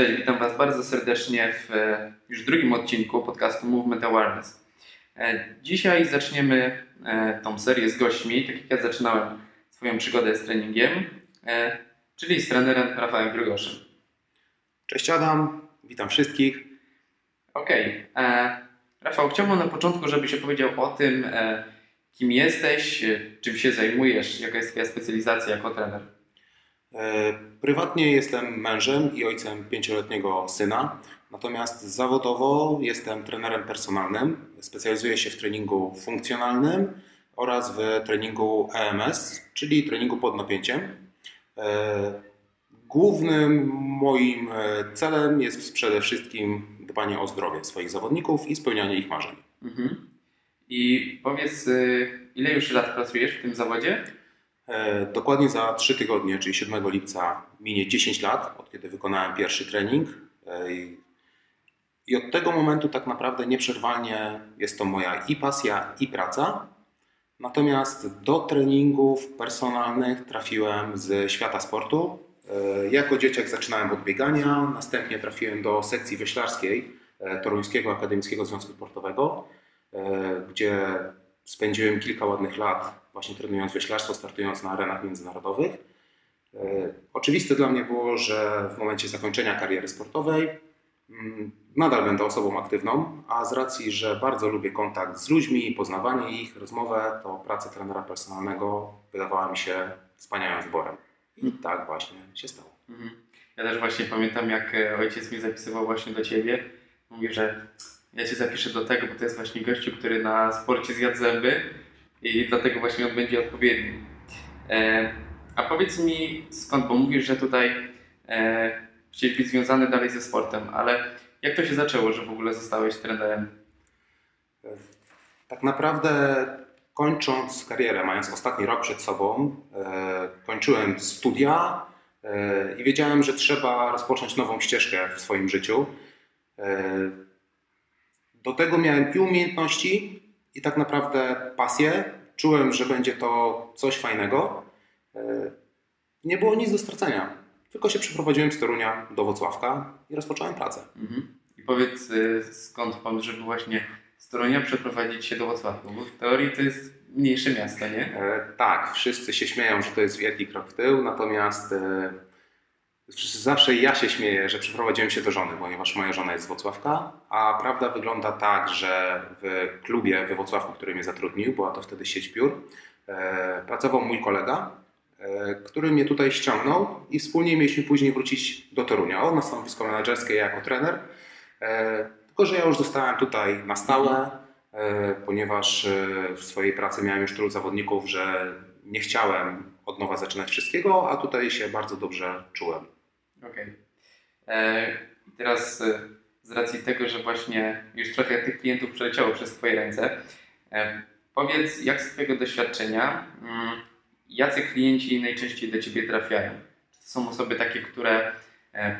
Cześć, witam Was bardzo serdecznie w e, już drugim odcinku podcastu Movement Awareness. E, dzisiaj zaczniemy e, tą serię z gośćmi, tak jak ja zaczynałem swoją przygodę z treningiem, czyli z trenerem Rafałem Grogoszem. Cześć Adam, witam wszystkich. Okej. Okay. Rafał, chciałbym na początku, żebyś opowiedział o tym, kim jesteś, czym się zajmujesz, jaka jest Twoja specjalizacja jako trener. E, prywatnie jestem mężem i ojcem pięcioletniego syna, natomiast zawodowo jestem trenerem personalnym. Specjalizuję się w treningu funkcjonalnym oraz w treningu EMS, czyli treningu pod napięciem. E, głównym moim e, celem jest przede wszystkim dbanie o zdrowie swoich zawodników i spełnianie ich marzeń. Mhm. I powiedz, ile już lat pracujesz w tym zawodzie? E, dokładnie za 3 tygodnie, czyli 7 lipca, minie 10 lat, od kiedy wykonałem pierwszy trening. E, I od tego momentu tak naprawdę nieprzerwalnie jest to moja i pasja, i praca. Natomiast do treningów personalnych trafiłem z świata sportu. E, jako dzieciak zaczynałem od biegania, następnie trafiłem do sekcji wyślarskiej Toruńskiego Akademickiego Związku Sportowego, gdzie spędziłem kilka ładnych lat właśnie trenując wioślarstwo, startując na arenach międzynarodowych. E, oczywiste dla mnie było, że w momencie zakończenia kariery sportowej mm, nadal będę osobą aktywną, a z racji, że bardzo lubię kontakt z ludźmi, poznawanie ich, rozmowę, to praca trenera personalnego wydawała mi się wspaniałym wyborem. I mhm. tak właśnie się stało. Mhm. Ja też właśnie pamiętam, jak e, ojciec mi zapisywał właśnie do Ciebie. Mówi, że ja Cię zapiszę do tego, bo to jest właśnie gościu, który na sporcie zjadł zęby i dlatego właśnie on będzie odpowiedni. E, a powiedz mi skąd, bo mówisz, że tutaj e, chciałeś być związany dalej ze sportem, ale jak to się zaczęło, że w ogóle zostałeś trenerem? Tak naprawdę kończąc karierę, mając ostatni rok przed sobą, e, kończyłem studia e, i wiedziałem, że trzeba rozpocząć nową ścieżkę w swoim życiu. E, do tego miałem i umiejętności, i tak naprawdę pasję. Czułem, że będzie to coś fajnego. E, nie było nic do stracenia. Tylko się przeprowadziłem z Torunia do Wocławka i rozpocząłem pracę. Mhm. I powiedz, e, skąd pomysł, żeby właśnie z Torunia przeprowadzić się do Wocławka? Bo w teorii to jest mniejsze miasto, nie? E, tak, wszyscy się śmieją, że to jest wielki krok w tył, natomiast e, Zawsze ja się śmieję, że przeprowadziłem się do żony, ponieważ moja żona jest z Wocławka, a prawda wygląda tak, że w klubie we Wocławku, który mnie zatrudnił, była to wtedy sieć biur, e, pracował mój kolega, e, który mnie tutaj ściągnął i wspólnie mieliśmy później wrócić do Torunia. On na stanowisko menedżerskie, ja jako trener. E, tylko, że ja już zostałem tutaj na stałe, ponieważ w swojej pracy miałem już tylu zawodników, że nie chciałem od nowa zaczynać wszystkiego, a tutaj się bardzo dobrze czułem. Okej. Okay. E, teraz e, z racji tego, że właśnie już trochę tych klientów przeleciało przez Twoje ręce, e, powiedz, jak z Twojego doświadczenia, mm, jacy klienci najczęściej do Ciebie trafiają? Czy to są osoby takie, które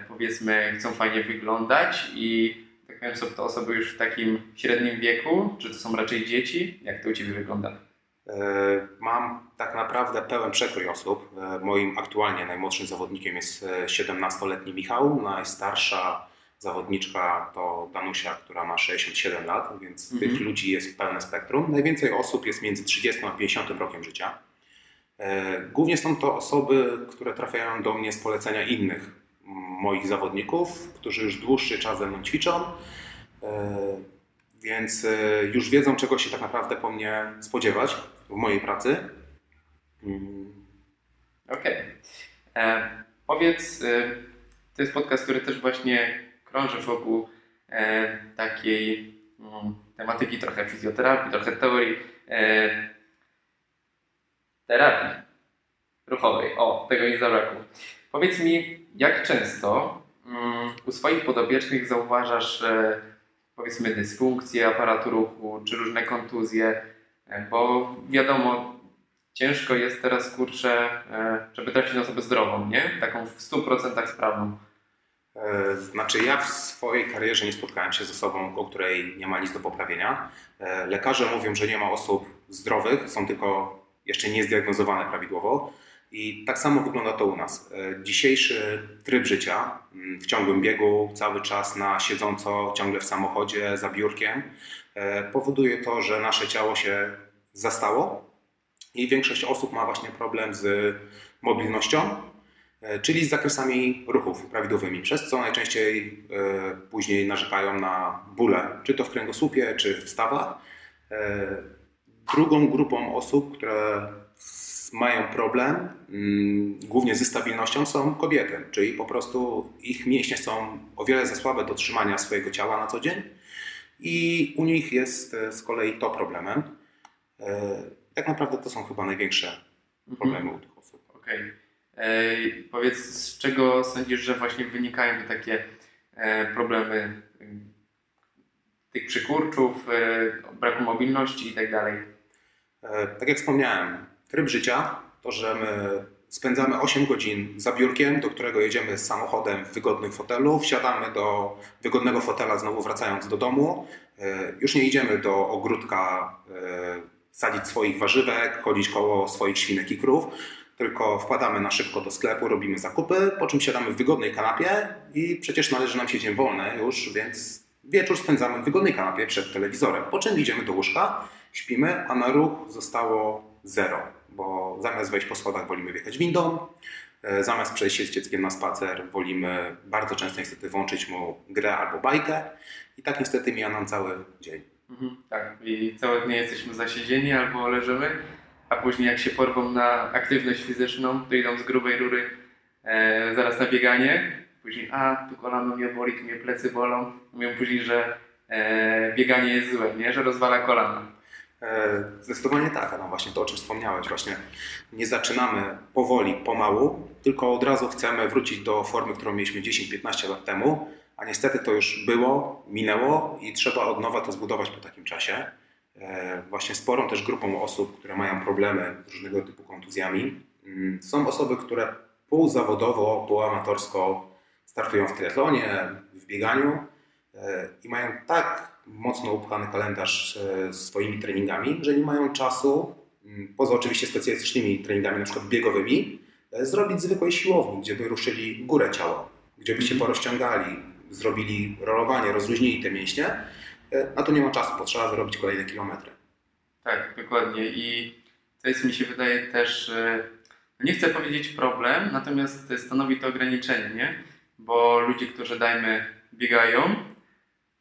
powiedzmy chcą fajnie wyglądać i tak powiem, są to osoby już w takim średnim wieku, czy to są raczej dzieci? Jak to u Ciebie wygląda? E, mam tak naprawdę pełen przekrój osób. E, moim aktualnie najmłodszym zawodnikiem jest 17-letni e, Michał, najstarsza zawodniczka to Danusia, która ma 67 lat, więc mhm. tych ludzi jest pełne spektrum. Najwięcej osób jest między 30 a 50 rokiem życia. Głównie są to osoby, które trafiają do mnie z polecenia innych moich zawodników, którzy już dłuższy czas ze mną ćwiczą więc już wiedzą, czego się tak naprawdę po mnie spodziewać w mojej pracy. Mm. Okej. Okay. E, powiedz, e, to jest podcast, który też właśnie krąży wokół e, takiej mm, tematyki trochę fizjoterapii, trochę teorii terapii ruchowej. O, tego nie zabrakło. Powiedz mi, jak często mm, u swoich podobiecznych zauważasz powiedzmy dysfunkcje aparatu ruchu, czy różne kontuzje, bo wiadomo, ciężko jest teraz, kurczę, e, żeby trafić na osobę zdrową, nie? Taką w 100% sprawną. E, znaczy, ja w swojej karierze nie spotkałem się z osobą, o której nie ma nic do poprawienia. Lekarze mówią, że nie ma osób zdrowych, są tylko jeszcze niezdiagnozowane prawidłowo. I tak samo wygląda to u nas. E, dzisiejszy tryb życia mm, w ciągłym biegu, cały czas na siedząco, ciągle w samochodzie, za biurkiem, e, powoduje to, że nasze ciało się zastało i większość osób ma właśnie problem z mobilnością, e, czyli z zakresami ruchów prawidłowymi, przez co najczęściej później narzekają na bóle, czy to w kręgosłupie, czy w stawach. Drugą grupą osób, które mają problem, mm, głównie ze stabilnością, są kobiety, czyli po prostu ich mięśnie są o wiele za słabe do trzymania swojego ciała na co dzień i u nich jest e, z kolei to problemem. E, tak naprawdę to są chyba największe mhm. problemy u tych osób. Okej. Okay. Powiedz, z czego sądzisz, że właśnie wynikają takie e, problemy tych przykurczów, braku mobilności i tak dalej? Tak jak wspomniałem, tryb życia to, że my spędzamy 8 godzin za biurkiem, do którego jedziemy z samochodem w wygodnym fotelu, wsiadamy do wygodnego fotela, znowu wracając do domu. E, już nie idziemy do ogródka e, sadzić swoich warzywek, chodzić koło swoich świnek i krów, tylko wpadamy na szybko do sklepu, robimy zakupy, po czym siadamy w wygodnej kanapie i przecież należy nam się dzień wolny już, więc wieczór spędzamy w wygodnej kanapie przed telewizorem, po czym idziemy do łóżka, śpimy, a na ruch zostało zero bo zamiast wejść po schodach wolimy wjechać windą, e, zamiast przejść się z dzieckiem na spacer wolimy bardzo często niestety włączyć mu grę albo bajkę i tak niestety mija nam cały dzień. Mhm, tak, i całe dnie jesteśmy zasiedzeni albo leżymy, a później jak się porwą na aktywność fizyczną, to idą z grubej rury e, zaraz na bieganie, później a tu kolano mnie boli, tu mnie plecy bolą, mówią później, że e, bieganie jest złe, nie? że rozwala kolana. E, zdecydowanie tak, no właśnie to o czym wspomniałeś, właśnie nie zaczynamy powoli, pomału, tylko od razu chcemy wrócić do formy, którą mieliśmy 10-15 lat temu, a niestety to już było, minęło i trzeba od nowa to zbudować po takim czasie. E, właśnie sporą też grupą osób, które mają problemy z różnego typu kontuzjami, mm, są osoby, które półzawodowo, półamatorsko startują w triatlonie, w bieganiu e, i mają tak mocno upchany kalendarz e, swoimi treningami, że nie mają czasu, mm, poza oczywiście specjalistycznymi treningami, na przykład biegowymi, e, zrobić zwykłej siłowni, gdzie by ruszyli górę ciała, gdzie by się mhm. porozciągali, zrobili rolowanie, rozluźnili te mięśnie. E, na to nie ma czasu, bo trzeba wyrobić kolejne kilometry. Tak, dokładnie. I to jest, mi się wydaje, też, nie chcę powiedzieć problem, natomiast stanowi to ograniczenie, nie? Bo ludzie, którzy dajmy biegają,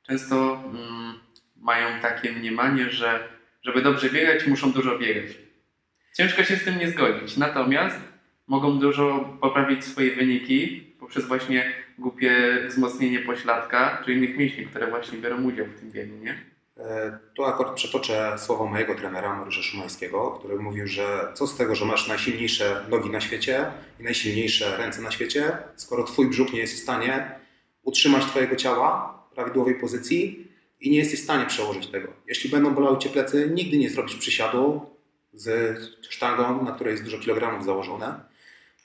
często mm, mają takie mniemanie, że żeby dobrze biegać, muszą dużo biegać. Ciężko się z tym nie zgodzić. Natomiast mogą dużo poprawić swoje wyniki poprzez właśnie głupie wzmocnienie pośladka czy innych mięśni, które właśnie biorą udział w tym biegu, nie? E, tu akurat przetoczę słowo mojego trenera Mariusza Szumańskiego, który mówił, że co z tego, że masz najsilniejsze nogi na świecie i najsilniejsze ręce na świecie, skoro twój brzuch nie jest w stanie utrzymać twojego ciała, prawidłowej pozycji i nie jesteś w stanie przełożyć tego. Jeśli będą bolały Cię plecy, nigdy nie zrobisz przysiadu z sztangą, na której jest dużo kilogramów założone.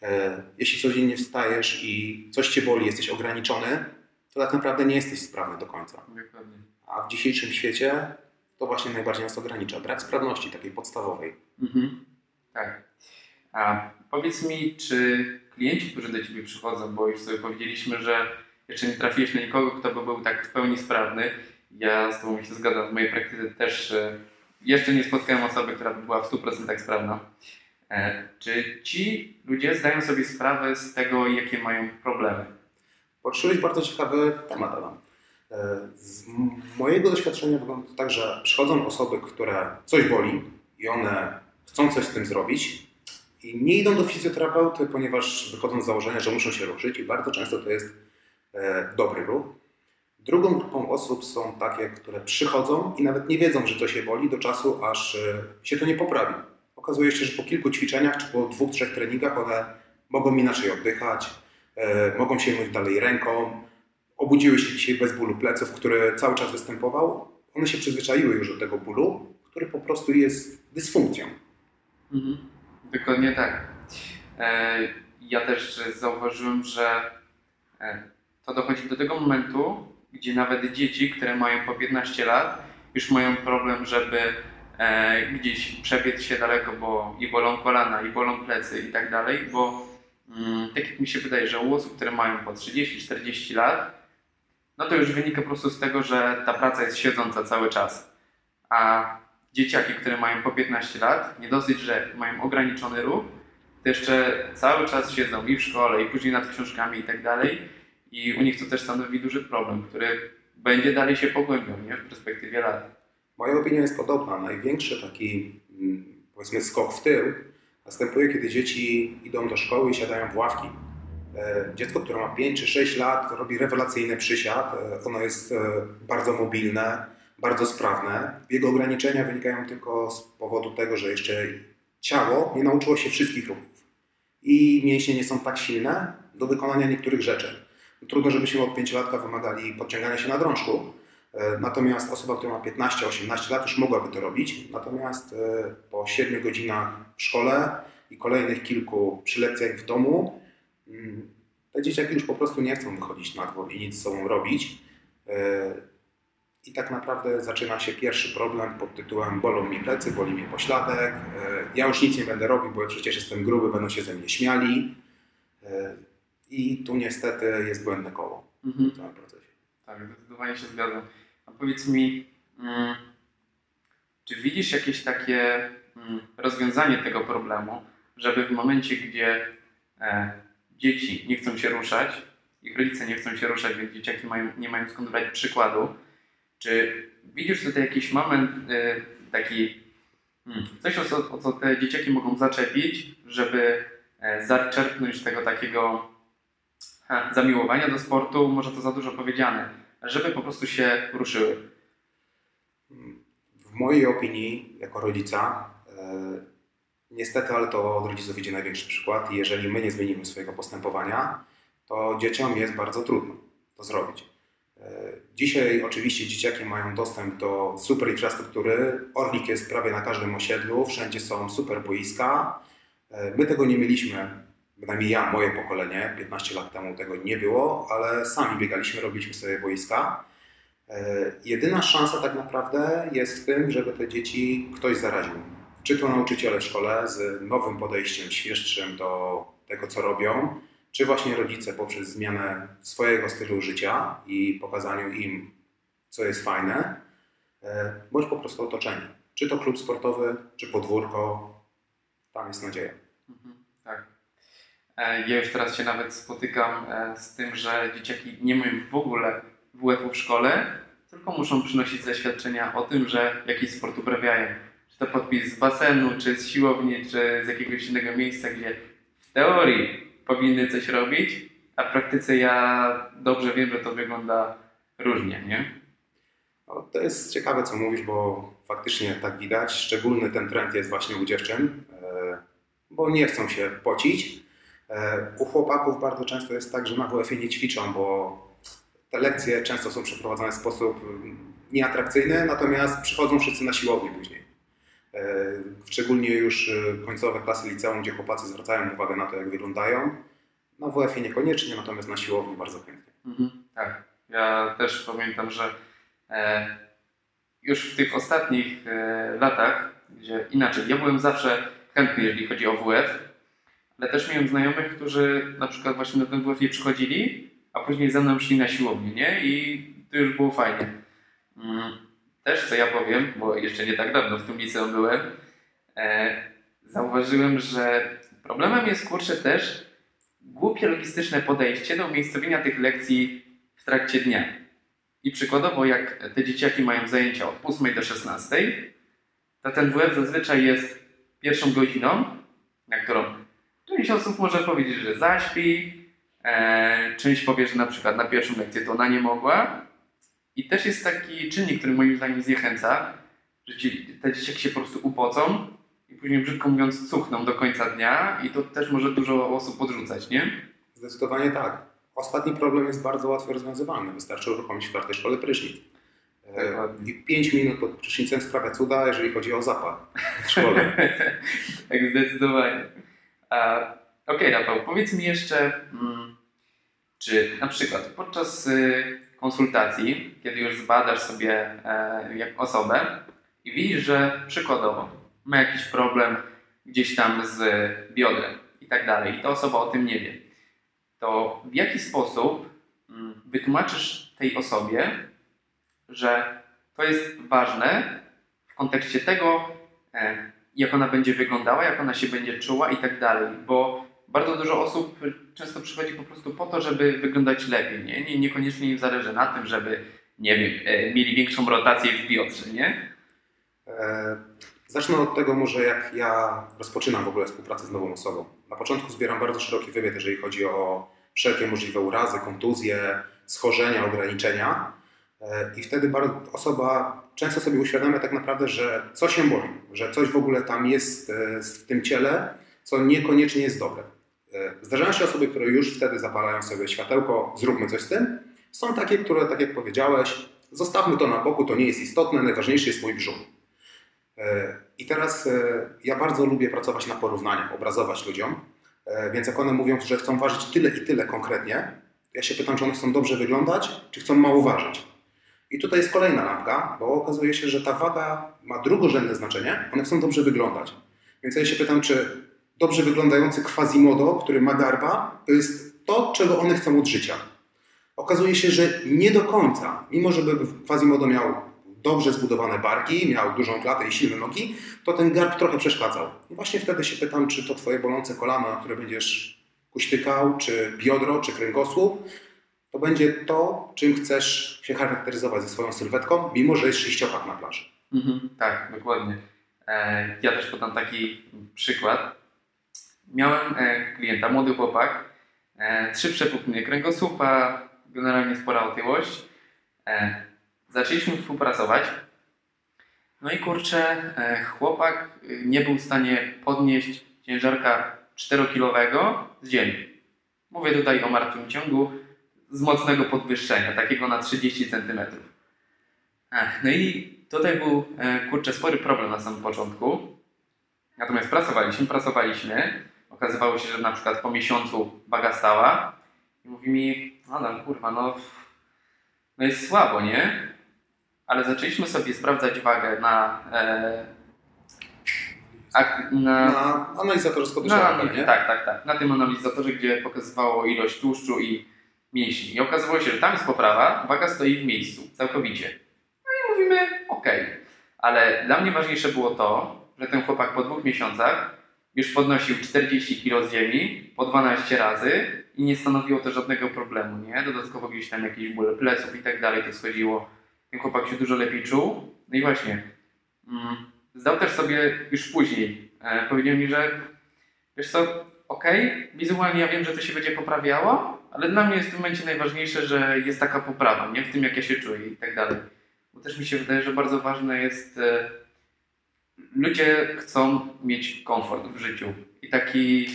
E, jeśli codziennie wstajesz i coś Cię boli, jesteś ograniczony, to tak naprawdę nie jesteś sprawny do końca. A w dzisiejszym świecie to właśnie najbardziej nas ogranicza. Brak sprawności takiej podstawowej. Mhm. Tak. A powiedz mi, czy klienci, którzy do Ciebie przychodzą, bo już sobie powiedzieliśmy, że jeszcze nie trafiłeś na nikogo, kto by był tak w pełni sprawny. Ja z Tobą się zgadzam, w mojej praktyce też e, jeszcze nie spotkałem osoby, która by była w 100% sprawna. E, czy ci ludzie zdają sobie sprawę z tego, jakie mają problemy? Poruszyłeś bardzo ciekawy temat, Adam. E, z mojego doświadczenia wygląda to tak, że przychodzą osoby, które coś boli i one chcą coś z tym zrobić i nie idą do fizjoterapeuty, ponieważ wychodzą z założenia, że muszą się ruszyć i bardzo często to jest dobry ruch. Drugą grupą osób są takie, które przychodzą i nawet nie wiedzą, że to się boli do czasu, aż e, się to nie poprawi. Okazuje się, że po kilku ćwiczeniach czy po dwóch, trzech treningach one mogą inaczej oddychać, e, mogą sięgnąć dalej ręką, obudziły się dzisiaj bez bólu pleców, który cały czas występował. One się przyzwyczaiły już do tego bólu, który po prostu jest dysfunkcją. Mhm. Dokładnie tak. Ja też zauważyłem, że to dochodzi do tego momentu, gdzie nawet dzieci, które mają po 15 lat, już mają problem, żeby e, gdzieś przebiec się daleko, bo i bolą kolana, i bolą plecy i tak dalej, bo mm, tak jak mi się wydaje, że u osób, które mają po 30-40 lat, no to już wynika po prostu z tego, że ta praca jest siedząca cały czas. A dzieciaki, które mają po 15 lat, nie dosyć, że mają ograniczony ruch, to jeszcze cały czas siedzą i w szkole, i później nad książkami i tak dalej. I u nich to też stanowi duży problem, który będzie dalej się pogłębiał nie? w perspektywie lat. Moja opinia jest podobna. Największy taki, mm, powiedzmy, skok w tył następuje, kiedy dzieci idą do szkoły i siadają w ławki. E, dziecko, które ma 5 czy 6 lat, robi rewelacyjny przysiad. E, ono jest e, bardzo mobilne, bardzo sprawne. Jego ograniczenia wynikają tylko z powodu tego, że jeszcze ciało nie nauczyło się wszystkich ruchów. I mięśnie nie są tak silne do wykonania niektórych rzeczy. Trudno, żebyśmy od 5-latka wymagali podciągania się na drążku, Natomiast osoba, która ma 15-18 lat, już mogłaby to robić. Natomiast po 7 godzinach w szkole i kolejnych kilku przy lekcjach w domu, Mm, te dzieciaki już po prostu nie chcą wychodzić na dwór i nic z sobą robić. E, I tak naprawdę zaczyna się pierwszy problem pod tytułem bolą mi plecy, boli mnie pośladek, e, ja już nic nie będę robił, bo przecież jestem gruby, będą się ze mnie śmiali. E, I tu niestety jest błędne koło mhm. w całym procesie. Tak, zdecydowanie się zgadzam. A powiedz mi, mm, czy widzisz jakieś takie mm, rozwiązanie tego problemu, żeby w momencie, gdzie dzieci nie chcą się ruszać, ich rodzice nie chcą się ruszać, więc dzieciaki mają, nie mają skąd brać przykładu. Czy widzisz tutaj jakiś moment y, taki, hmm, coś o co, o co te dzieciaki mogą zaczepić, żeby e, zaczerpnąć tego takiego zamiłowania do sportu, może to za dużo powiedziane, żeby po prostu się ruszyły? W mojej opinii, jako rodzica, e, Niestety, ale to od rodziców idzie największy przykład i jeżeli my nie zmienimy swojego postępowania, to dzieciom jest bardzo trudno to zrobić. E, dzisiaj oczywiście dzieciaki mają dostęp do super infrastruktury. Orlik jest prawie na każdym osiedlu, wszędzie są super boiska. E, my tego nie mieliśmy, bynajmniej ja, moje pokolenie, 15 lat temu tego nie było, ale sami biegaliśmy, robiliśmy sobie boiska. E, jedyna szansa tak naprawdę jest w tym, żeby te dzieci ktoś zaraził czy to nauczyciele w szkole z nowym podejściem, świeższym do tego, co robią, czy właśnie rodzice poprzez zmianę swojego stylu życia i pokazaniu im, co jest fajne, e, bądź po prostu otoczenie. Czy to klub sportowy, czy podwórko, tam jest nadzieja. Mhm, ja już teraz się nawet spotykam e, z tym, że dzieciaki nie mają w ogóle WF-u w szkole, tylko muszą przynosić zaświadczenia o tym, że jakiś sport uprawiają czy to podpis z basenu, czy z siłowni, czy z jakiegoś innego miejsca, gdzie w teorii powinny coś robić, a w praktyce ja dobrze wiem, że to wygląda różnie, nie? No, to jest ciekawe, co mówisz, bo faktycznie tak widać. Szczególny ten trend jest właśnie u dziewczyn, e, bo nie chcą się pocić. E, u chłopaków bardzo często jest tak, że na WF-ie nie ćwiczą, bo te lekcje często są przeprowadzane w sposób nieatrakcyjny, natomiast przychodzą wszyscy na siłownię później. E, szczególnie już e, końcowe klasy liceum, gdzie chłopacy zwracają uwagę na to, jak wyglądają. Na WF-ie niekoniecznie, natomiast na siłowni bardzo chętnie. Mhm, tak, ja też pamiętam, że e, już w tych ostatnich latach, gdzie inaczej, ja byłem zawsze chętny, jeżeli chodzi o WF, ale też miałem znajomych, którzy na przykład właśnie na ten WF nie przychodzili, a później ze mną szli na siłownię, nie? I to już było fajnie. Mm też, co ja powiem, bo jeszcze nie tak dawno w tym liceum byłem, e, zauważyłem, że problemem jest kurczę też głupie logistyczne podejście do umiejscowienia tych lekcji w trakcie dnia. I przykładowo, jak te dzieciaki mają zajęcia od 8 do 16, to ten WF zazwyczaj jest pierwszą godziną, na którą część osób może powiedzieć, że zaśpi, e, część powie, że na przykład na pierwszą lekcję to ona nie mogła, i też jest taki czynnik, który moim zdaniem zniechęca, że ci, te dzieciaki się po prostu upocą i później brzydko mówiąc cuchną do końca dnia i to też może dużo osób podrzucać, nie? Zdecydowanie tak. Ostatni problem jest bardzo łatwo rozwiązywalny. Wystarczy uruchomić w czwartej szkole prysznic. E, I 5 minut pod prysznicem sprawia cuda, jeżeli chodzi o zapach w szkole. tak, zdecydowanie. Okej, okay, Rafał, powiedz mi jeszcze, mm, czy na przykład podczas y, konsultacji, kiedy już zbadasz sobie e, osobę i widzisz, że przykładowo ma jakiś problem gdzieś tam z biodrem i tak dalej, i ta osoba o tym nie wie, to w jaki sposób mm, wytłumaczysz tej osobie, że to jest ważne w kontekście tego, e, jak ona będzie wyglądała, jak ona się będzie czuła i tak dalej, bo bardzo dużo osób często przychodzi po prostu po to, żeby wyglądać lepiej, nie? nie niekoniecznie im zależy na tym, żeby, nie wiem, e, mieli większą rotację w biodrze, nie? E, zacznę od tego może, jak ja rozpoczynam w ogóle współpracę z nową osobą. Na początku zbieram bardzo szeroki wywiad, jeżeli chodzi o wszelkie możliwe urazy, kontuzje, schorzenia, ograniczenia. E, I wtedy osoba często sobie uświadamia tak naprawdę, że coś się boli, że coś w ogóle tam jest w tym ciele, co niekoniecznie jest dobre. E, zdarzają się osoby, które już wtedy zapalają sobie światełko, zróbmy coś z tym. Są takie, które, tak jak powiedziałeś, zostawmy to na boku, to nie jest istotne, najważniejszy jest mój brzuch. E, I teraz e, ja bardzo lubię pracować na porównaniach, obrazować ludziom, więc jak one mówią, że chcą ważyć tyle i tyle konkretnie, ja się pytam, czy one chcą dobrze wyglądać, czy chcą mało ważyć. I tutaj jest kolejna lampka, bo okazuje się, że ta waga ma drugorzędne znaczenie, one chcą dobrze wyglądać. Więc ja się pytam, czy dobrze wyglądający Quasimodo, który ma garba, to jest to, czego one chcą od życia. Okazuje się, że nie do końca. Mimo, żeby Quasimodo miał dobrze zbudowane barki, miał dużą klatę i silne nogi, to ten garb trochę przeszkadzał. I właśnie wtedy się pytam, czy to twoje bolące kolano, na które będziesz kuśtykał, czy biodro, czy kręgosłup, to będzie to, czym chcesz się charakteryzować ze swoją sylwetką, mimo że jest sześciopak na plaży. Mhm, tak, dokładnie. E, ja też podam taki przykład. Miałem e, klienta, młody chłopak, e, trzy przepukny kręgosłupa, generalnie spora otyłość. E, zaczęliśmy współpracować. No i kurczę, chłopak nie był w stanie podnieść ciężarka 4-kilowego z ziemi. Mówię tutaj o martwym ciągu z mocnego podwyższenia, takiego na 30 cm. No i tutaj był kurczę spory problem na samym początku. Natomiast pracowaliśmy, pracowaliśmy. Okazywało się, że na przykład po miesiącu waga stała i mówi mi, Adam, kurwa, no, no jest słabo, nie? Ale zaczęliśmy sobie sprawdzać wagę na, e, na, na analizatorze na, nie? Tak, tak, tak. Na tym analizatorze, gdzie pokazywało ilość tłuszczu i mięśni. I okazywało się, że tam jest poprawa, waga stoi w miejscu, całkowicie. No i mówimy, okej. Okay. Ale dla mnie ważniejsze było to, że ten chłopak po dwóch miesiącach już podnosił 40 kg z ziemi po 12 razy i nie stanowiło to żadnego problemu, nie? Dodatkowo gdzieś tam jakieś bóle pleców i tak dalej to schodziło. Ten chłopak się dużo lepiej czuł. No i właśnie, mm, zdał też sobie już później, e, powiedział mi, że wiesz co, okej, okay, wizualnie ja wiem, że to się będzie poprawiało, ale dla mnie jest w tym momencie najważniejsze, że jest taka poprawa, nie? W tym, jak ja się czuję i tak dalej. Bo też mi się wydaje, że bardzo ważne jest... E, ludzie chcą mieć komfort w życiu i taki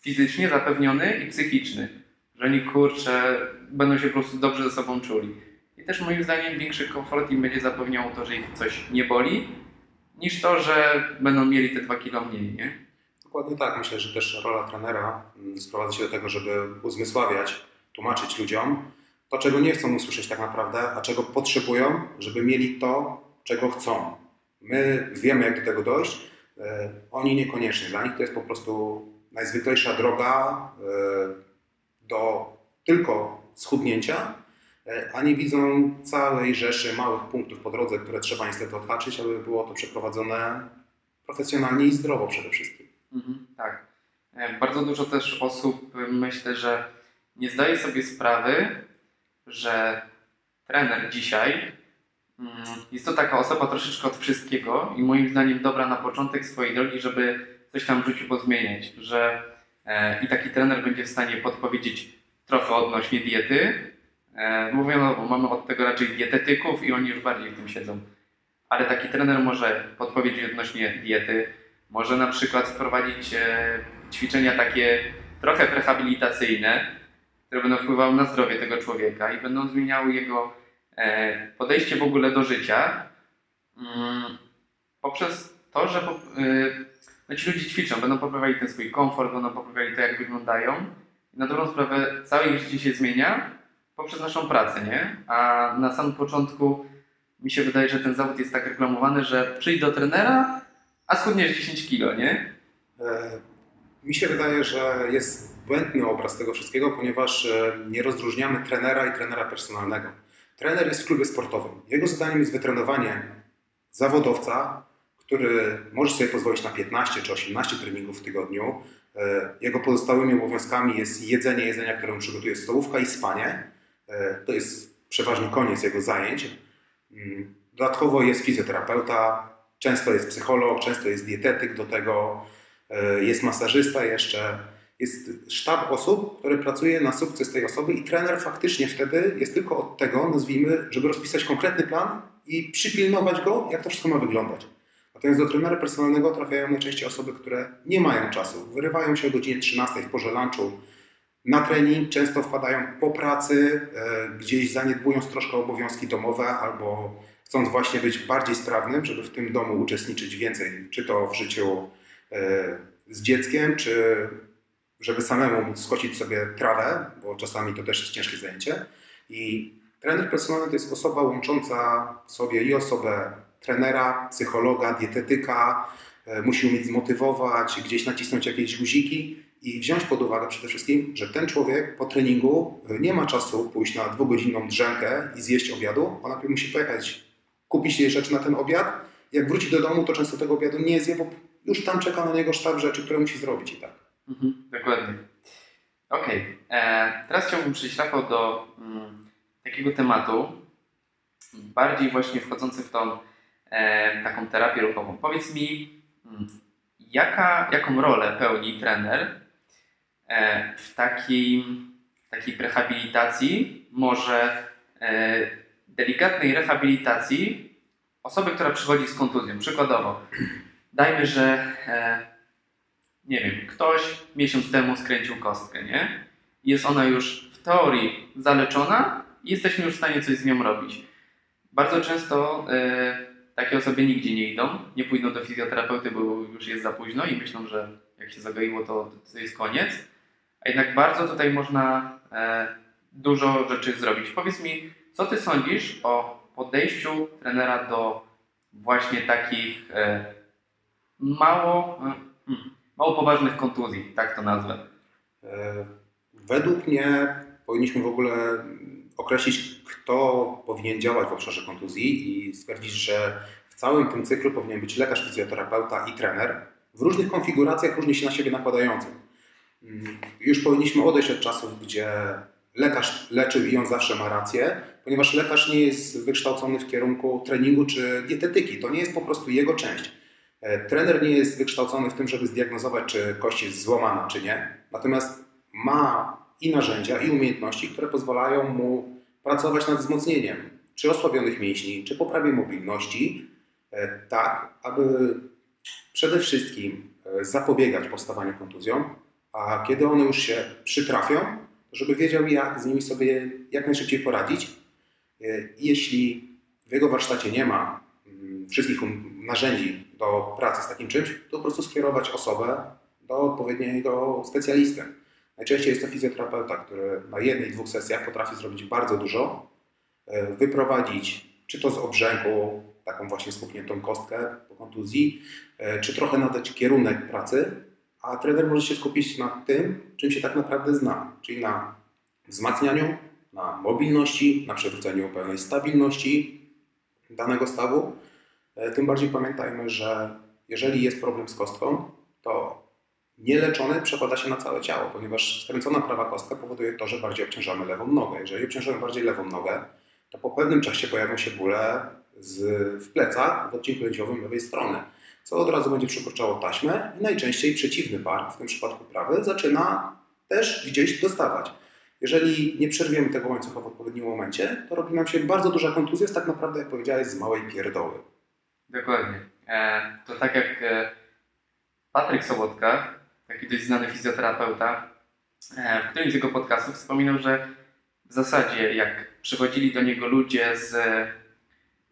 fizycznie zapewniony i psychiczny, że oni kurczę będą się po prostu dobrze ze sobą czuli. I też moim zdaniem większy komfort im będzie zapewniał to, że ich coś nie boli, niż to, że będą mieli te dwa kilo mniej, nie? Dokładnie tak. Myślę, że też rola trenera mm, sprowadza się do tego, żeby uzmysławiać, tłumaczyć ludziom to, czego nie chcą usłyszeć tak naprawdę, a czego potrzebują, żeby mieli to, czego chcą. My wiemy, jak do tego dojść, e, oni niekoniecznie. Dla nich to jest po prostu najzwyklejsza droga e, do tylko schudnięcia, e, a nie widzą całej rzeszy małych punktów po drodze, które trzeba niestety odhaczyć, aby było to przeprowadzone profesjonalnie i zdrowo przede wszystkim. Mhm, tak. Bardzo dużo też osób myślę, że nie zdaje sobie sprawy, że trener dzisiaj Mm, jest to taka osoba troszeczkę od wszystkiego i moim zdaniem dobra na początek swojej drogi, żeby coś tam w życiu pozmieniać, że e, i taki trener będzie w stanie podpowiedzieć trochę odnośnie diety. E, mówię, no, bo mamy od tego raczej dietetyków i oni już bardziej w tym siedzą. Ale taki trener może podpowiedzieć odnośnie diety, może na przykład wprowadzić e, ćwiczenia takie trochę rehabilitacyjne, które będą wpływały na zdrowie tego człowieka i będą zmieniały jego E, podejście w ogóle do życia mm, poprzez to, że e, no ci ludzie ćwiczą, będą poprawiali ten swój komfort, będą poprawiali to, jak wyglądają. Na dobrą sprawę całe ich życie się zmienia poprzez naszą pracę, nie? A na samym początku mi się wydaje, że ten zawód jest tak reklamowany, że przyjdź do trenera, a schudniesz 10 kilo, nie? E, mi się wydaje, że jest błędny obraz tego wszystkiego, ponieważ e, nie rozróżniamy trenera i trenera personalnego. Trener jest w klubie sportowym. Jego zadaniem jest wytrenowanie zawodowca, który może sobie pozwolić na 15 czy 18 treningów w tygodniu. E, jego pozostałymi obowiązkami jest jedzenie jedzenia, które on przygotuje stołówka i spanie. To jest przeważnie koniec jego zajęć. Mm, dodatkowo jest fizjoterapeuta, często jest psycholog, często jest dietetyk do tego, e, jest masażysta jeszcze. Jest sztab osób, które pracuje na sukces tej osoby i trener faktycznie wtedy jest tylko od tego, nazwijmy, żeby rozpisać konkretny plan i przypilnować go, jak to wszystko ma wyglądać. Natomiast do trenera personalnego trafiają najczęściej osoby, które nie mają czasu. Wyrywają się o godzinie 13 w porze lunchu na trening, często wpadają po pracy, e, gdzieś zaniedbując troszkę obowiązki domowe albo chcąc właśnie być bardziej sprawnym, żeby w tym domu uczestniczyć więcej, czy to w życiu e, z dzieckiem, czy żeby samemu móc skosić sobie trawę, bo czasami to też jest ciężkie zajęcie. I trener personalny to jest osoba łącząca sobie i osobę trenera, psychologa, dietetyka, e, musi umieć zmotywować, gdzieś nacisnąć jakieś guziki i wziąć pod uwagę przede wszystkim, że ten człowiek po treningu e, nie ma czasu pójść na dwugodzinną drzemkę i zjeść obiadu, on najpierw musi pojechać kupić jej rzeczy na ten obiad. Jak wróci do domu, to często tego obiadu nie zje, bo już tam czeka na niego sztab rzeczy, które musi zrobić i tak. Mhm, dokładnie. Okej. Okay. E, teraz chciałbym przejść, Rafał, do mm, takiego tematu, bardziej właśnie wchodzący w tą e, taką terapię ruchową. Powiedz mi, mm, jaka, jaką rolę pełni trener e, w takiej, takiej rehabilitacji może e, delikatnej rehabilitacji osoby, która przychodzi z kontuzją. Przykładowo, dajmy, że e, nie wiem, ktoś miesiąc temu skręcił kostkę, nie? Jest ona już w teorii zaleczona i jesteśmy już w stanie coś z nią robić. Bardzo często e, takie osoby nigdzie nie idą, nie pójdą do fizjoterapeuty, bo już jest za późno i myślą, że jak się zagoiło, to, to jest koniec. A jednak bardzo tutaj można e, dużo rzeczy zrobić. Powiedz mi, co ty sądzisz o podejściu trenera do właśnie takich e, mało, e, hmm, mało poważnych kontuzji, tak to nazwę? E, według mnie powinniśmy w ogóle określić, kto powinien działać w obszarze kontuzji i stwierdzić, że w całym tym cyklu powinien być lekarz, fizjoterapeuta i trener w różnych konfiguracjach, różnie się na siebie nakładających. Mm, już powinniśmy odejść od czasów, gdzie lekarz leczył i on zawsze ma rację, ponieważ lekarz nie jest wykształcony w kierunku treningu czy dietetyki. To nie jest po prostu jego część. E, trener nie jest wykształcony w tym, żeby zdiagnozować, czy kość jest złamana, czy nie. Natomiast ma i narzędzia, i umiejętności, które pozwalają mu pracować nad wzmocnieniem czy osłabionych mięśni, czy poprawie mobilności, e, tak, aby przede wszystkim e, zapobiegać powstawaniu kontuzjom, a kiedy one już się przytrafią, żeby wiedział, jak z nimi sobie jak najszybciej poradzić. E, jeśli w jego warsztacie nie ma mm, wszystkich um, narzędzi do pracy z takim czymś, to po prostu skierować osobę do odpowiedniego specjalisty. Najczęściej jest to fizjoterapeuta, który na jednej, dwóch sesjach potrafi zrobić bardzo dużo, e, wyprowadzić czy to z obrzęku, taką właśnie spuchniętą kostkę po kontuzji, e, czy trochę nadać kierunek pracy, a trener może się skupić na tym, czym się tak naprawdę zna, czyli na wzmacnianiu, na mobilności, na przywróceniu pełnej stabilności danego stawu. E, tym bardziej pamiętajmy, że jeżeli jest problem z kostką, to nieleczony przekłada się na całe ciało, ponieważ skręcona prawa kostka powoduje to, że bardziej obciążamy lewą nogę. Jeżeli obciążamy bardziej lewą nogę, to po pewnym czasie pojawią się bóle z, w plecach w odcinku lędźwiowym lewej strony co od razu będzie przykurczało taśmę i najczęściej przeciwny bark, w tym przypadku prawy, zaczyna też gdzieś dostawać. Jeżeli nie przerwiemy tego łańcucha w odpowiednim momencie, to robi nam się bardzo duża kontuzja, tak naprawdę, jak powiedziałeś, z małej pierdoły. Dokładnie. E, to tak jak e, Patryk Sobotka, taki dość znany fizjoterapeuta, e, w którymś z jego podcastów wspominał, że w zasadzie jak przychodzili do niego ludzie z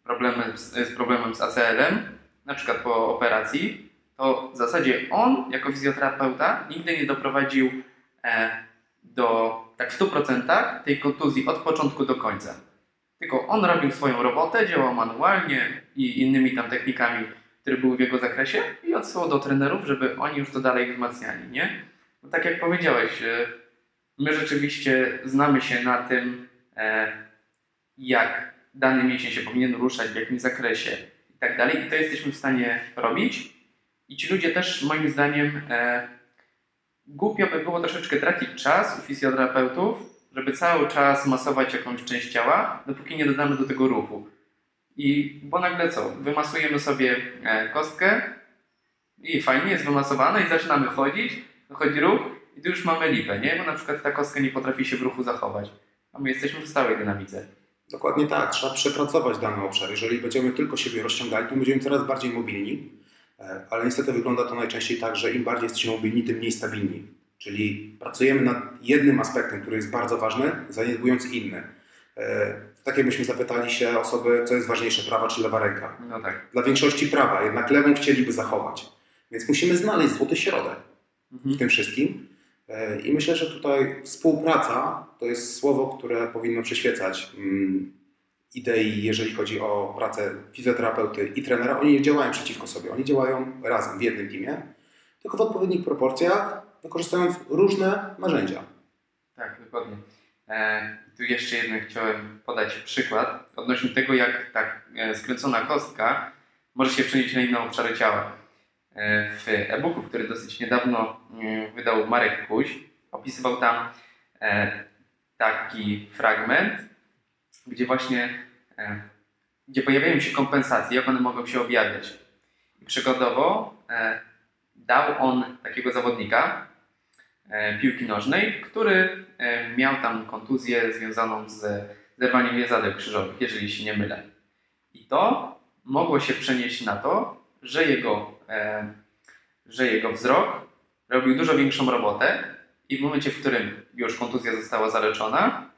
problemem z, z, problemem z ACL-em, na przykład po operacji, to w zasadzie on jako fizjoterapeuta nigdy nie doprowadził do tak w 100% tej kontuzji od początku do końca. tylko on robił swoją robotę, działał manualnie i innymi tam technikami, które były w jego zakresie i odsyłał do trenerów, żeby oni już to dalej wzmacniali, nie? No tak jak powiedziałeś, e, my rzeczywiście znamy się na tym, e, jak dany mięsień się powinien ruszać, w jakim zakresie i tak dalej i to jesteśmy w stanie robić i ci ludzie też moim zdaniem e, głupio by było troszeczkę tracić czas u fizjoterapeutów, żeby cały czas masować jakąś część ciała, dopóki nie dodamy do tego ruchu. I bo nagle co? Wymasujemy sobie e, kostkę i fajnie jest wymasowana i zaczynamy chodzić, dochodzi ruch i tu już mamy lipę, nie? Bo na przykład ta kostka nie potrafi się w ruchu zachować, a my jesteśmy w stałej dynamice. Dokładnie tak, trzeba przepracować dany obszar. Jeżeli będziemy tylko siebie rozciągali, to będziemy coraz bardziej mobilni, ale niestety wygląda to najczęściej tak, że im bardziej jesteśmy mobilni, tym mniej stabilni. Czyli pracujemy nad jednym aspektem, który jest bardzo ważny, zaniedbując inny. E, tak jakbyśmy zapytali się osoby, co jest ważniejsze, prawa czy lewa ręka. No tak. Dla większości prawa, jednak lewą chcieliby zachować. Więc musimy znaleźć złoty środek w Mhm. tym wszystkim. E, I myślę, że tutaj współpraca to jest słowo, które powinno przyświecać mm, idei, jeżeli chodzi o pracę fizjoterapeuty i trenera. Oni nie działają przeciwko sobie, oni działają razem w jednym teamie, tylko w odpowiednich proporcjach, wykorzystując różne narzędzia. Tak, dokładnie. E, tu jeszcze jeden chciałem podać przykład odnośnie tego, jak ta e, skręcona kostka może się przenieść na inne obszary ciała. E, w e-booku, który dosyć niedawno mm, wydał Marek Kuś, opisywał tam e, taki fragment, gdzie właśnie gdzie pojawiają się kompensacje, jak one mogą się objawiać. I przykładowo e, dał on takiego zawodnika, e, piłki nożnej, który e, miał tam kontuzję związaną z zerwaniem więzadeł krzyżowych, jeżeli się nie mylę. I to mogło się przenieść na to, że jego, e, że jego wzrok robił dużo większą robotę i w momencie, w którym już kontuzja została zaleczona,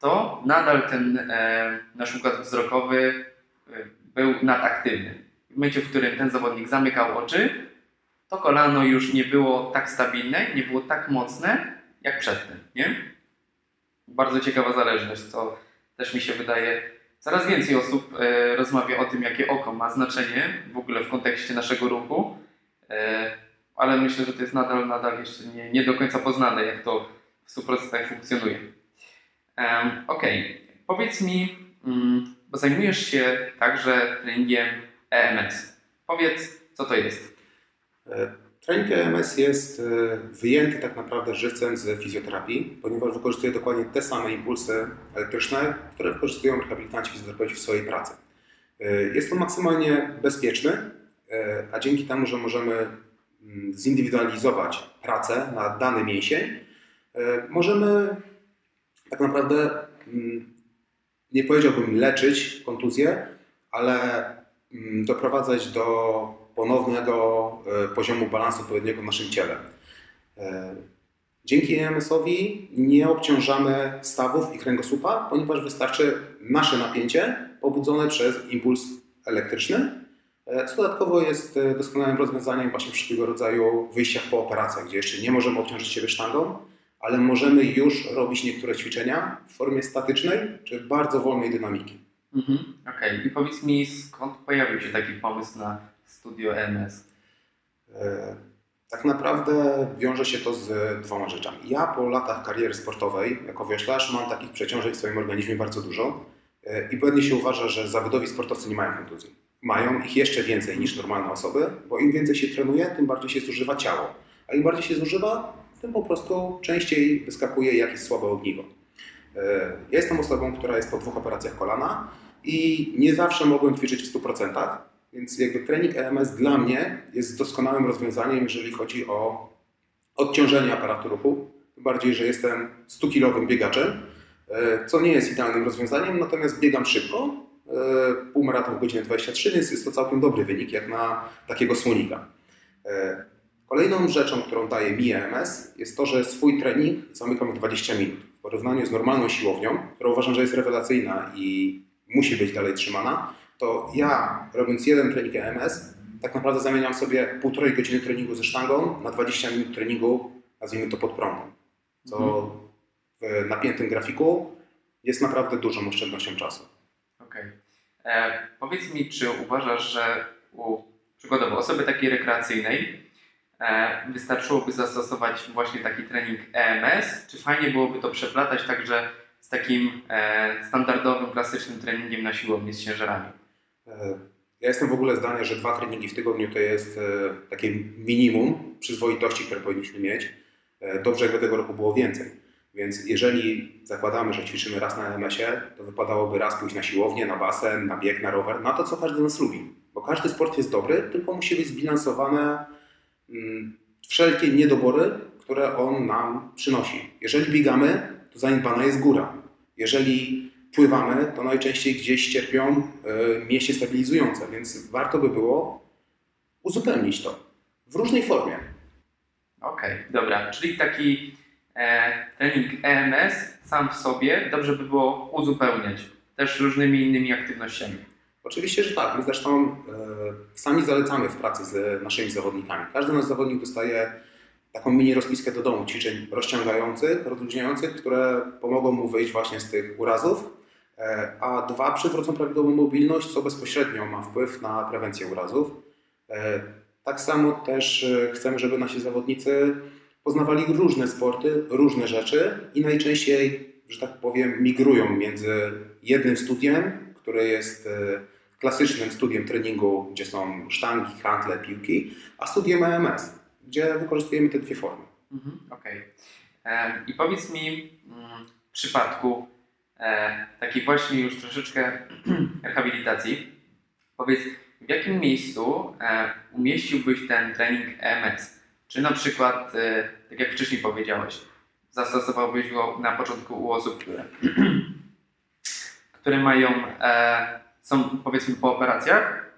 to nadal ten e, nasz układ wzrokowy e, był nadaktywny. W momencie, w którym ten zawodnik zamykał oczy, to kolano już nie było tak stabilne, nie było tak mocne, jak przedtem, nie? Bardzo ciekawa zależność, co też mi się wydaje, coraz więcej osób e, rozmawia o tym, jakie oko ma znaczenie w ogóle w kontekście naszego ruchu, e, ale myślę, że to jest nadal, nadal jeszcze nie, nie do końca poznane, jak to w 100% funkcjonuje. Okej, powiedz mi, mm, bo zajmujesz się także treningiem EMS. Powiedz, co to jest. E, Trening EMS jest e, wyjęty tak naprawdę żywcem z fizjoterapii, ponieważ wykorzystuje dokładnie te same impulsy elektryczne, które wykorzystują rehabilitanci fizjoterapeuci w swojej pracy. E, Jest to maksymalnie bezpieczny, a dzięki temu, że możemy mm, zindywidualizować pracę na dany mięsień, możemy tak naprawdę, mm, nie powiedziałbym leczyć kontuzję, ale mm, doprowadzać do ponownego e, poziomu balansu odpowiedniego w naszym ciele. E, Dzięki EMS-owi nie obciążamy stawów i kręgosłupa, ponieważ wystarczy nasze napięcie pobudzone przez impuls elektryczny, e, co dodatkowo jest doskonałym rozwiązaniem właśnie wszelkiego rodzaju wyjściach po operacjach, gdzie jeszcze nie możemy obciążyć siebie sztangą, ale możemy już robić niektóre ćwiczenia w formie statycznej czy bardzo wolnej dynamiki. Mhm. Okej, i powiedz mi, skąd pojawił się taki pomysł na studio EMS? E, Tak naprawdę wiąże się to z dwoma rzeczami. Ja po latach kariery sportowej jako wioślarz mam takich przeciążeń w swoim organizmie bardzo dużo e, i błędnie się uważa, że zawodowi sportowcy nie mają kontuzji. Mają ich jeszcze więcej niż normalne osoby, bo im więcej się trenuje, tym bardziej się zużywa ciało. A im bardziej się zużywa, tym po prostu częściej wyskakuje jakieś słabe ogniwo. E, Ja jestem osobą, która jest po dwóch operacjach kolana i nie zawsze mogłem ćwiczyć w 100%. Więc jakby trening EMS dla mnie jest doskonałym rozwiązaniem, jeżeli chodzi o odciążenie aparatu ruchu. Tym bardziej, że jestem 100-kilowym biegaczem, e, co nie jest idealnym rozwiązaniem, natomiast biegam szybko, e, półmaraton w godzinę 23, więc jest to całkiem dobry wynik, jak na takiego słonika. Kolejną rzeczą, którą daje mi EMS, jest to, że swój trening zamykam w 20 minut. W porównaniu z normalną siłownią, która uważam, że jest rewelacyjna i musi być dalej trzymana, to ja robiąc jeden trening EMS, tak naprawdę zamieniam sobie półtorej godziny treningu ze sztangą na 20 minut treningu, nazwijmy to pod prądem. Co w napiętym grafiku jest naprawdę dużą oszczędnością czasu. Okej. E, Powiedz mi, czy uważasz, że u przykładowo osoby takiej rekreacyjnej wystarczyłoby zastosować właśnie taki trening EMS, czy fajnie byłoby to przeplatać także z takim e, standardowym, klasycznym treningiem na siłowni z ciężarami? E, Ja jestem w ogóle zdania, że dwa treningi w tygodniu to jest e, takie minimum przyzwoitości, które powinniśmy mieć. E, Dobrze, jakby tego roku było więcej. Więc jeżeli zakładamy, że ćwiczymy raz na MS-ie, to wypadałoby raz pójść na siłownię, na basen, na bieg, na rower, na to, co każdy z nas lubi. Bo każdy sport jest dobry, tylko musi być zbilansowane wszelkie niedobory, które on nam przynosi. Jeżeli biegamy, to zaniedbana jest góra. Jeżeli pływamy, to najczęściej gdzieś cierpią y, mięśnie stabilizujące, więc warto by było uzupełnić to w różnej formie. Okej, dobra, czyli taki e, trening EMS sam w sobie dobrze by było uzupełniać też różnymi innymi aktywnościami. Oczywiście, że tak. My zresztą e, sami zalecamy w pracy z naszymi zawodnikami. Każdy nasz zawodnik dostaje taką mini rozpiskę do domu ćwiczeń rozciągających, rozluźniających, które pomogą mu wyjść właśnie z tych urazów, e, a dwa przywrócą prawidłową mobilność, co bezpośrednio ma wpływ na prewencję urazów. E, Tak samo też chcemy, żeby nasi zawodnicy poznawali różne sporty, różne rzeczy i najczęściej, że tak powiem, migrują między jednym studiem, które jest e, klasycznym studiem treningu, gdzie są sztangi, handle, piłki, a studiem EMS, gdzie wykorzystujemy te dwie formy. Mhm, Okej. E, I powiedz mi mm, w przypadku e, takiej właśnie już troszeczkę rehabilitacji, powiedz w jakim miejscu umieściłbyś ten trening EMS? Czy na przykład, tak jak wcześniej powiedziałeś, zastosowałbyś go na początku u osób, które, które mają, e, są powiedzmy po operacjach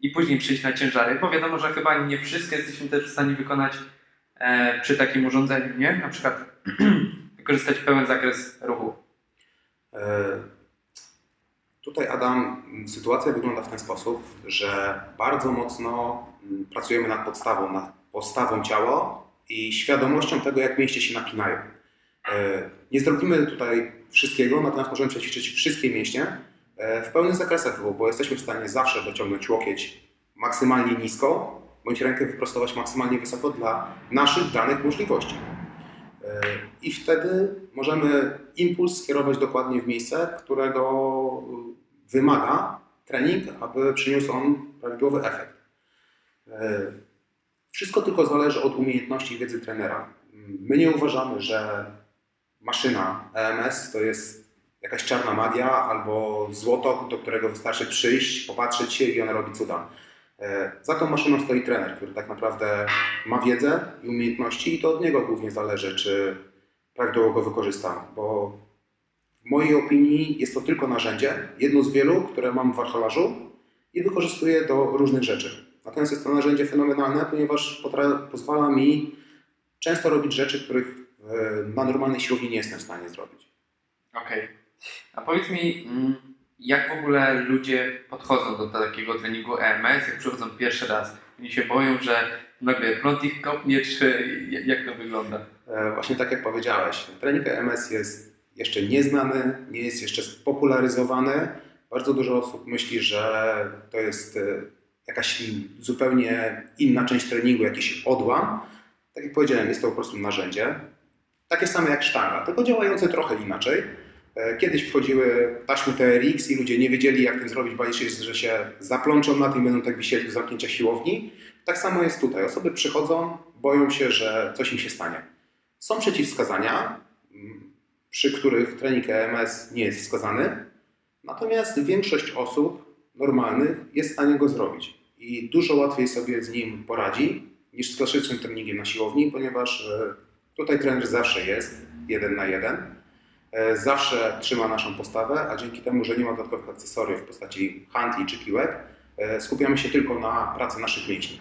i później przyjść na ciężary, bo wiadomo, że chyba nie wszystkie jesteśmy też w stanie wykonać e, przy takim urządzeniu, nie? Na przykład wykorzystać pełen zakres ruchu. E, Tutaj, Adam, sytuacja wygląda w ten sposób, że bardzo mocno m, pracujemy nad podstawą, nad postawą ciała i świadomością tego, jak mięśnie się napinają. E, Nie zrobimy tutaj wszystkiego, natomiast możemy przećwiczyć wszystkie mięśnie e, w pełnych zakresach ruchu, bo jesteśmy w stanie zawsze dociągnąć łokieć maksymalnie nisko, bądź rękę wyprostować maksymalnie wysoko dla naszych danych możliwości. E, I wtedy możemy impuls skierować dokładnie w miejsce, którego y, wymaga trening, aby przyniósł on prawidłowy efekt. E, Wszystko tylko zależy od umiejętności i wiedzy trenera. My nie uważamy, że maszyna EMS to jest jakaś czarna magia albo złoto, do którego wystarczy przyjść, popatrzeć się i ona robi cuda. E, Za tą maszyną stoi trener, który tak naprawdę ma wiedzę i umiejętności i to od niego głównie zależy, czy prawidłowo go wykorzystam, bo w mojej opinii jest to tylko narzędzie, jedno z wielu, które mam w wachlarzu i wykorzystuję do różnych rzeczy. Natomiast jest to narzędzie fenomenalne, ponieważ pozwala mi często robić rzeczy, których na normalnej siłowni nie jestem w stanie zrobić. Okej. A powiedz mi, mm, jak w ogóle ludzie podchodzą do takiego treningu EMS, jak przychodzą pierwszy raz? Oni się boją, że nagle prąd ich kopnie, czy jak to wygląda? E, Właśnie tak jak powiedziałeś, trening EMS jest jeszcze nieznany, nie jest jeszcze spopularyzowany. Bardzo dużo osób myśli, że to jest e, jakaś zupełnie inna część treningu, jakiś odłam. Tak jak powiedziałem, jest to po prostu narzędzie. Takie same jak sztanga, tylko działające trochę inaczej. E, Kiedyś wchodziły taśmy TRX i ludzie nie wiedzieli, jak tym zrobić, bali się, że się zaplączą na tym, będą tak wisieli do zamknięcia siłowni. Tak samo jest tutaj. Osoby przychodzą, boją się, że coś im się stanie. Są przeciwwskazania, m, przy których trening EMS nie jest wskazany, natomiast większość osób normalnych jest w stanie go zrobić i dużo łatwiej sobie z nim poradzi niż z klasycznym treningiem na siłowni, ponieważ e, tutaj trener zawsze jest jeden na jeden, e, zawsze trzyma naszą postawę, a dzięki temu, że nie ma dodatkowych akcesoriów w postaci handli czy piłek, e, skupiamy się tylko na pracy naszych mięśni.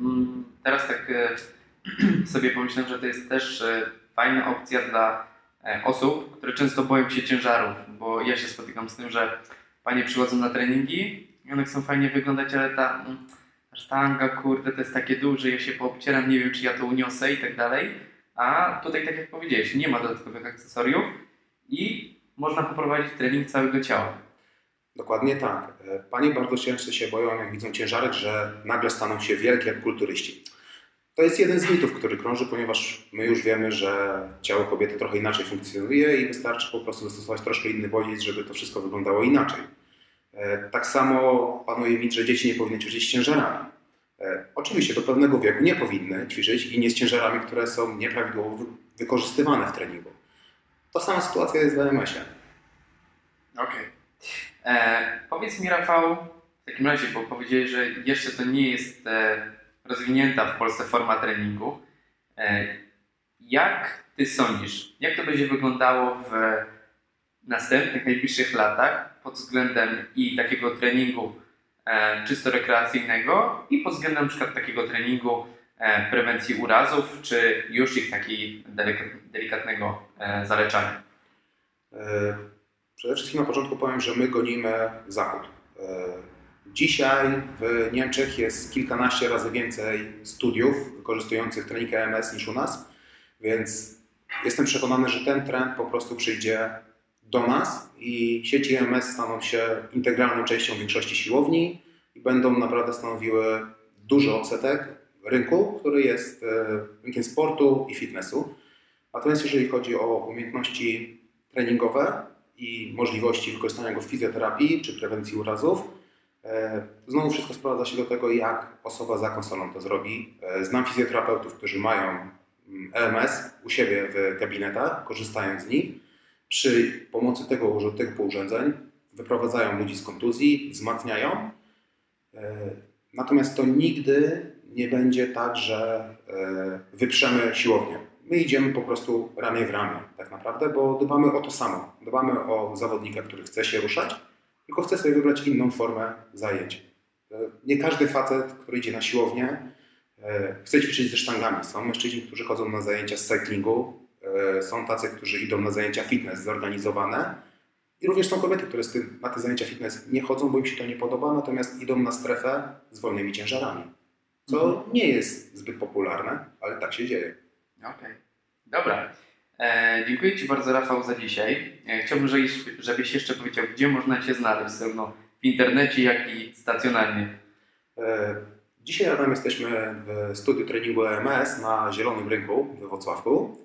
Mm, Teraz tak e, sobie pomyślałem, że to jest też fajna opcja dla osób, które często boją się ciężarów, bo ja się spotykam z tym, że panie przychodzą na treningi i one chcą fajnie wyglądać, ale ta mm, sztanga, kurde, to jest takie duże, ja się poobcieram, nie wiem czy ja to uniosę i tak dalej. A tutaj, tak jak powiedziałeś, nie ma dodatkowych akcesoriów i można poprowadzić trening całego ciała. Dokładnie tak. Panie bardzo często się boją, jak widzą ciężarek, że nagle staną się wielkie jak kulturyści. To jest jeden z mitów, który krąży, ponieważ my już wiemy, że ciało kobiety trochę inaczej funkcjonuje i wystarczy po prostu zastosować troszkę inny bodziec, żeby to wszystko wyglądało inaczej. E, Tak samo panuje mit, że dzieci nie powinny ćwiczyć z ciężarami. E, Oczywiście do pewnego wieku nie powinny ćwiczyć i nie z ciężarami, które są nieprawidłowo wy- wykorzystywane w treningu. To sama sytuacja jest w EMS-ie. Okej. E, Powiedz mi, Rafał, w takim razie, bo powiedziałeś, że jeszcze to nie jest e, rozwinięta w Polsce forma treningu. E, jak Ty sądzisz, jak to będzie wyglądało w następnych, najbliższych latach pod względem i takiego treningu e, czysto rekreacyjnego i pod względem przykład takiego treningu e, prewencji urazów, czy już ich takiego delikatnego e, zaleczania? Przede wszystkim na początku powiem, że my gonimy Zachód. Dzisiaj w Niemczech jest kilkanaście razy więcej studiów wykorzystujących trening EMS niż u nas, więc jestem przekonany, że ten trend po prostu przyjdzie do nas i sieci EMS staną się integralną częścią większości siłowni i będą naprawdę stanowiły duży odsetek rynku, który jest e, rynkiem sportu i fitnessu. Natomiast jeżeli chodzi o umiejętności treningowe i możliwości wykorzystania go w fizjoterapii czy prewencji urazów. E, Znowu wszystko sprowadza się do tego, jak osoba za konsolą to zrobi. E, Znam fizjoterapeutów, którzy mają mm, EMS u siebie w gabinetach, korzystając z nich. Przy pomocy tego, typu urządzeń wyprowadzają ludzi z kontuzji, wzmacniają. E, Natomiast to nigdy nie będzie tak, że e, wyprzemy siłownię. My idziemy po prostu ramię w ramię, tak naprawdę, bo dbamy o to samo. Dbamy o zawodnika, który chce się ruszać, tylko chce sobie wybrać inną formę zajęć. E, Nie każdy facet, który idzie na siłownię, chce ćwiczyć ze sztangami. Są mężczyźni, którzy chodzą na zajęcia z cyclingu, są tacy, którzy idą na zajęcia fitness zorganizowane. I również są kobiety, które tym, na te zajęcia fitness nie chodzą, bo im się to nie podoba, natomiast idą na strefę z wolnymi ciężarami. Co nie jest zbyt popularne, ale tak się dzieje. Okej, dobra. E, dziękuję Ci bardzo, Rafał, za dzisiaj. E, chciałbym, żebyś, żebyś jeszcze powiedział, gdzie można Cię znaleźć, zarówno w internecie, jak i stacjonarnie. E, Dzisiaj razem jesteśmy w studiu treningu EMS na Zielonym Rynku we Wrocławku.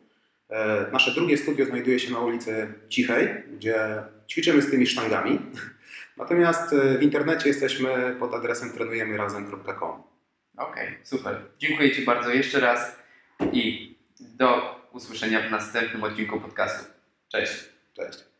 E, Nasze drugie studio znajduje się na ulicy Cichej, gdzie ćwiczymy z tymi sztangami. Natomiast e, w internecie jesteśmy pod adresem trenujemyrazem.com. Okej, super. Dziękuję Ci bardzo jeszcze raz i do usłyszenia w następnym odcinku podcastu. Cześć. Cześć.